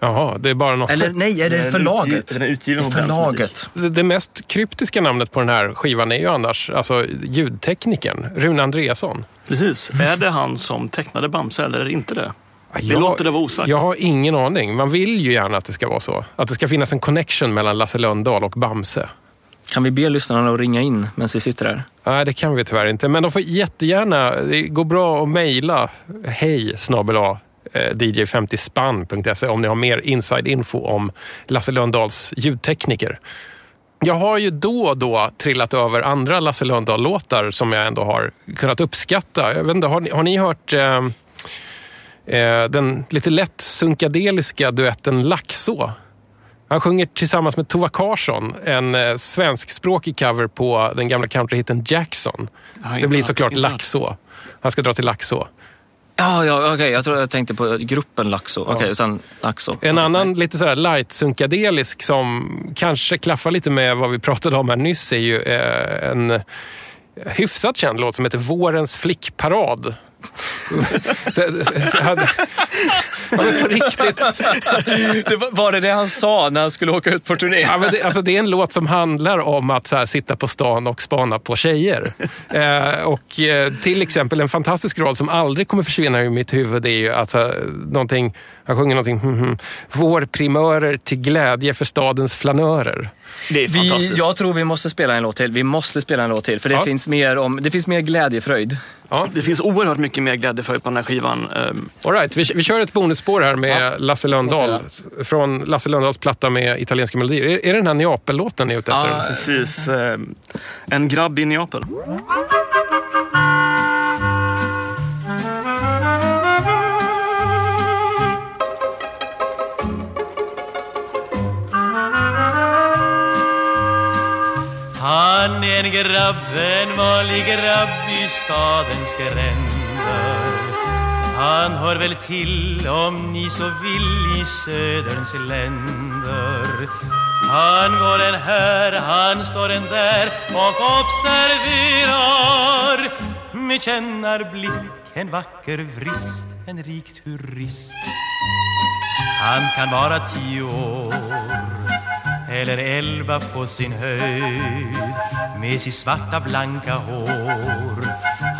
Jaha, det är bara något. Eller nej, är det är förlaget? den är utgiven Det är förlaget. Det, det mest kryptiska namnet på den här skivan är ju annars alltså, ljudteknikern, Rune Andreasson. Precis. Är det han som tecknade Bamse eller är det inte det? Vi Jag- låter det vara osagt. Jag har ingen aning. Man vill ju gärna att det ska vara så. Att det ska finnas en connection mellan Lasse Lönndahl och Bamse. Kan vi be lyssnarna att ringa in medan vi sitter här? Nej, det kan vi tyvärr inte. Men de får jättegärna, det går bra att mejla hej snabel eh, dj50spann.se om ni har mer inside info om Lasse Lönndahls ljudtekniker. Jag har ju då och då trillat över andra Lasse Lönndahl-låtar som jag ändå har kunnat uppskatta. Jag vet inte, har, ni, har ni hört eh, eh den lite lätt sunkadeliska duetten Laxå? Han sjunger tillsammans med Tova Karsson en eh, svenskspråkig cover på den gamla countryhitten Jackson. Har Det blir såklart. Laxå. Han ska dra till Laxå. Ja, ja okej. Jag tror jag tänkte på gruppen Laxo. Okej, utan Laxo. En annan lite sådär light sunkadelisk som kanske klaffar lite med vad vi pratade om här nyss är ju eh, en hyfsat känd låt som heter Vårens flickparad. [LAUGHS] men på riktigt. Det var, var det det han sa när han skulle åka ut på turné? Ja, men det, alltså det är en låt som handlar om att så här, sitta på stan och spana på tjejer. Eh, och eh, till exempel en fantastisk roll som aldrig kommer försvinna ur mitt huvud är ju alltså, någonting, han sjunger någonting, hm, hm, vår primörer till glädje för stadens flanörer. Det är Vi, fantastiskt. jag tror vi måste spela en låt till. Vi måste spela en låt till, för det, Ja. finns, mer om, det finns mer glädjefröjd. Ja. Det finns oerhört mycket mer glädje för på den här skivan. Ehm, All right, vi, vi kör ett bonusspår här med Lasse Lönndahl. Från Lasse Lönndahls platta med italienska melodier. Är, är det den här Neapel-låten ni är ute efter? Ja. Precis. ehm, En grabb i Neapel. Han är en grabb, en vanlig grabb i stadens gränder? Han hör väl till, om ni så vill, i söderns länder. Han går en här, han står en där och observerar. Med kännarblick, en vacker vrist, en rik turist. Han kan vara tio år eller elva på sin höjd med sitt svarta blanka hår.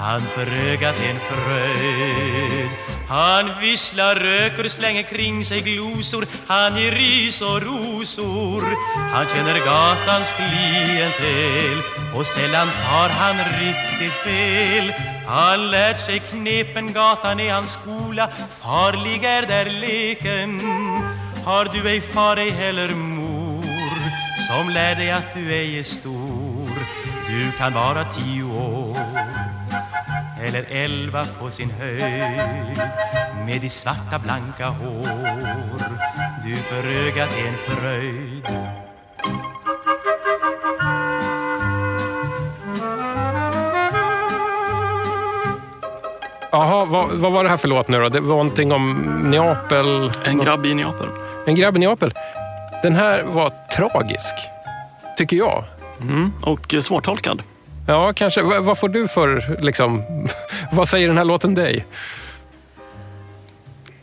Han för ögat en fröjd. Han visslar, röker, slänger kring sig glosor. Han ger ris och rosor. Han känner gatans klientel. Och sällan tar han riktigt fel. Han lärt sig knepen, gatan är hans skola. Farlig är där leken. Har du ej far ej heller mor som lär dig att du ej är stor. Du kan vara tio år eller elva på sin höjd med ditt svarta blanka hår Du för ögat en fröjd Jaha, vad, vad var det här för låt nu då? Det var någonting om Neapel. En grabb i Neapel. En grabb i Neapel. Den här var tragisk, tycker jag. Mm. Och eh, svårtolkad. Ja, kanske. V- vad får du för, liksom, [LAUGHS] vad säger den här låten dig?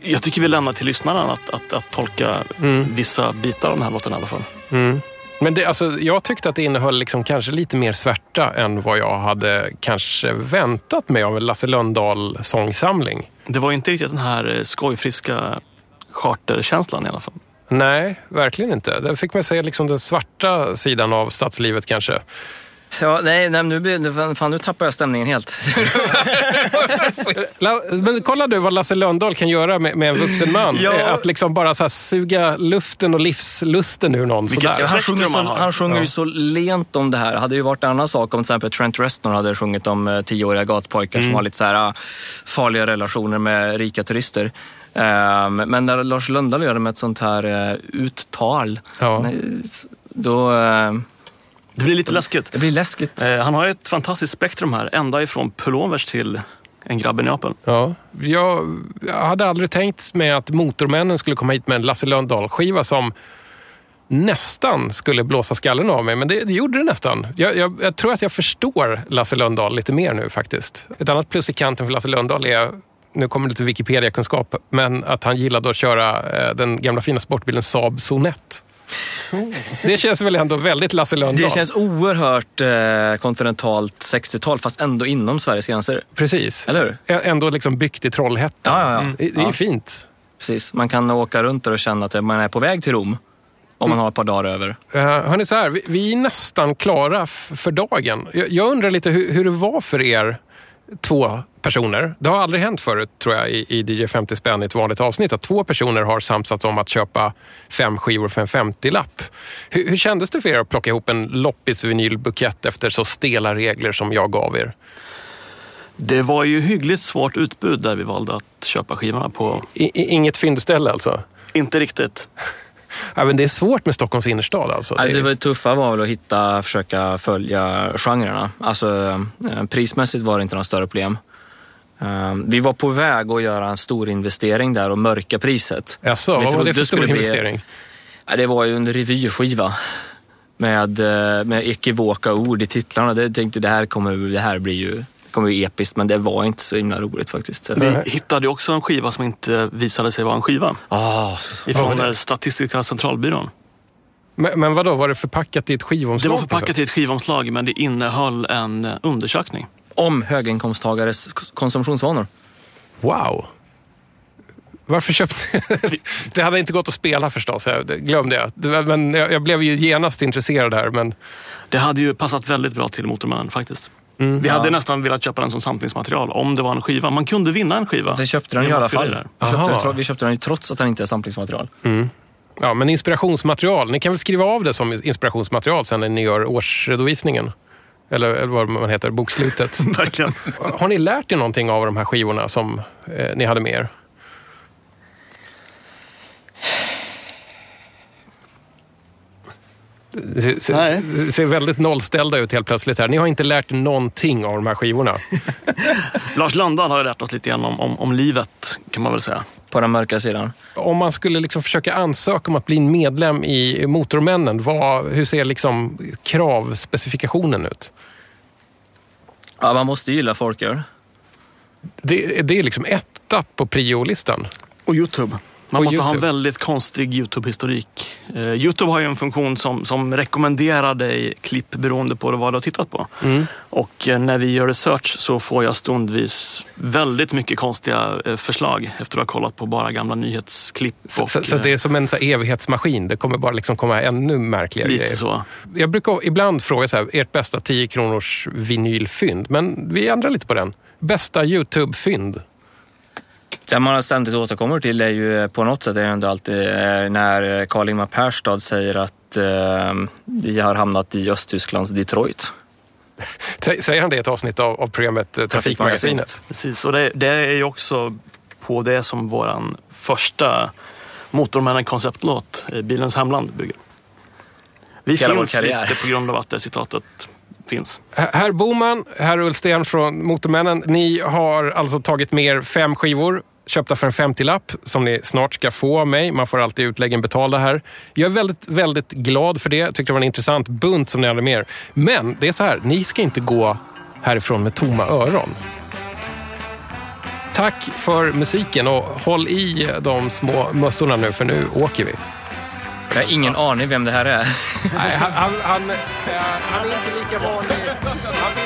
Jag tycker vi lämnar till lyssnaren att, att, att tolka vissa bitar av den här låten i alla fall. Mm. Men det, alltså, jag tyckte att det innehöll liksom kanske lite mer svärta än vad jag hade kanske väntat mig av en Lasse Lönndahl sångsamling. Det var inte riktigt den här eh, skojfriska charterkänslan i alla fall. Nej, verkligen inte. Där fick man se liksom den svarta sidan av stadslivet kanske. Ja, nej, nej nu, blir, fan, nu tappar jag stämningen helt. [LAUGHS] Men kolla du vad Lasse Lönndahl kan göra med, med en vuxen man. Ja. Att liksom bara så här suga luften och livslusten ur någon. Vilket Sådär. Ja, han sjunger, så, han sjunger Ja. ju så lent om det här. Det hade ju varit en annan sak om till exempel Trent Reznor hade sjungit om eh, tioåriga gatpojkar Mm. som har lite så här, ah, farliga relationer med rika turister. Ehm, men när Lars Lundahl gör det med ett sånt här eh, uttal, Ja. då... eh, Det blir lite läskigt. det blir läskigt. Eh, han har ju ett fantastiskt spektrum här. Ända ifrån pullovers till en grabb i Neapel. Ja, jag, jag hade aldrig tänkt mig att Motormännen skulle komma hit med en Lasse Lönndahl-skiva som nästan skulle blåsa skallen av mig, men det, det gjorde det nästan. Jag, jag, jag tror att jag förstår Lasse Lönndahl lite mer nu faktiskt. Ett annat plus i kanten för Lasse Lönndahl är, nu kommer lite Wikipedia-kunskap, men att han gillade att köra eh, den gamla fina sportbilen Saab Sonett. Det känns väl ändå väldigt Lasse Lönndahl? Det känns oerhört eh, kontinentalt 60-tal fast ändå inom Sveriges gränser. Precis. Eller hur? Ä- Ändå liksom byggt i Trollhättan. Ja, ja, ja. Det, det är Ja. fint. Precis. Man kan åka runt där och känna att man är på väg till Rom. Om man har ett par dagar över. Uh, hörni, så här, vi, vi är nästan klara för dagen. Jag, jag undrar lite hur, hur det var för er två personer. Det har aldrig hänt förut, tror jag, i, i DJ 50 spänn i ett vanligt avsnitt, att två personer har samsats om att köpa fem skivor för en 50-lapp. Hur, hur kändes det för er att plocka ihop en loppis-vinylbukett efter så stela regler som jag gav er? Det var ju hyggligt svårt utbud där vi valde att köpa skivorna på. I, i, inget fyndställe alltså? Inte riktigt. [LAUGHS] Ja, men det är svårt med Stockholms innerstad alltså. Alltså, det Det- var tuffa var väl att hitta, försöka följa genrerna. Alltså, eh, prismässigt var det inte några större problem. Ehm, Vi var på väg att göra en stor investering där och mörka priset. Jaså, vad var det för stor bli- investering? Ja, Det var ju en revyskiva med, eh, med ekivoka ord i titlarna. Det tänkte det här kommer, det här blir ju, det kommer ju episkt, men det var inte så himla roligt faktiskt. Så- Vi hittade också en skiva som inte visade sig vara en skiva. Så- Ifrån eh, Statistiska centralbyrån. Men, men vad då var det förpackat i ett skivomslag? Det var förpackat i ett skivomslag men det innehöll en undersökning. Om höginkomsttagares konsumtionsvanor. Wow. Varför köpte... [LAUGHS] det hade inte gått att spela förstås, jag- det glömde jag. Men jag, blev ju genast intresserad här. Men Det hade ju passat väldigt bra till Motorman faktiskt. Mm. Vi hade nästan velat köpa den som samplingsmaterial om det var en skiva. Man kunde vinna en skiva. Vi köpte den i alla fall. Vi köpte, vi köpte den ju trots att den inte är samplingsmaterial. Ja, men inspirationsmaterial. Ni kan väl skriva av det som inspirationsmaterial sen när ni gör årsredovisningen? Eller, eller vad man heter, bokslutet. [LAUGHS] Verkligen. Har ni lärt er någonting av de här skivorna som eh, ni hade med er? Ser, ser väldigt nollställda ut helt plötsligt här. Ni har inte lärt någonting av de här skivorna. [LAUGHS] Lars Landahl har ju lärt oss lite grann om, om, om livet kan man väl säga. På den mörka sidan. Om man skulle liksom försöka ansöka om att bli medlem i Motormännen, vad, hur ser liksom kravspecifikationen ut? Ja, man måste gilla folköl. Det, det är liksom etta på prio-listan. Och Youtube. Man måste ha en YouTube. väldigt konstig Youtube-historik. Eh, Youtube har ju en funktion som, som rekommenderar dig klipp beroende på vad du har tittat på. Mm. Och eh, när vi gör research så får jag stundvis väldigt mycket konstiga eh, förslag efter att ha kollat på bara gamla nyhetsklipp. Så, och, så, så eh, det är som en så evighetsmaskin. Det kommer bara liksom komma ännu märkligare Lite grejer. så. Jag brukar ibland fråga så här, ert bästa 10 kronors vinylfynd. Men vi ändrar lite på den. Bästa YouTube-fynd. Det man ständigt återkommer till är ju på något sätt är ju ändå alltid eh, när Karl-Ingmar Perstad säger att eh, vi har hamnat i Östtysklands Detroit. [LAUGHS] Sä- Säger han det i ett avsnitt av, av programmet eh, Trafikmagasinet? Precis, och det, det är ju också på det som våran första Motormännen-konceptlåt, Bilens hemland, bygger. Vi Hela vår finns lite på grund av att det citatet finns. Herr Boman, herr Ullsten från Motormännen. Ni har alltså tagit med er fem skivor köpta för en 50-lapp som ni snart ska få av mig. Man får alltid utläggen betalda här. Jag är väldigt, väldigt glad för det. Jag tyckte det var en intressant bunt som ni hade med er. Men det är så här, ni ska inte gå härifrån med tomma öron. Tack för musiken och håll i de små mössorna nu för nu åker vi. Jag har ingen aning vem det här är. Nej, han, han, han, han är inte lika vanlig. [LAUGHS]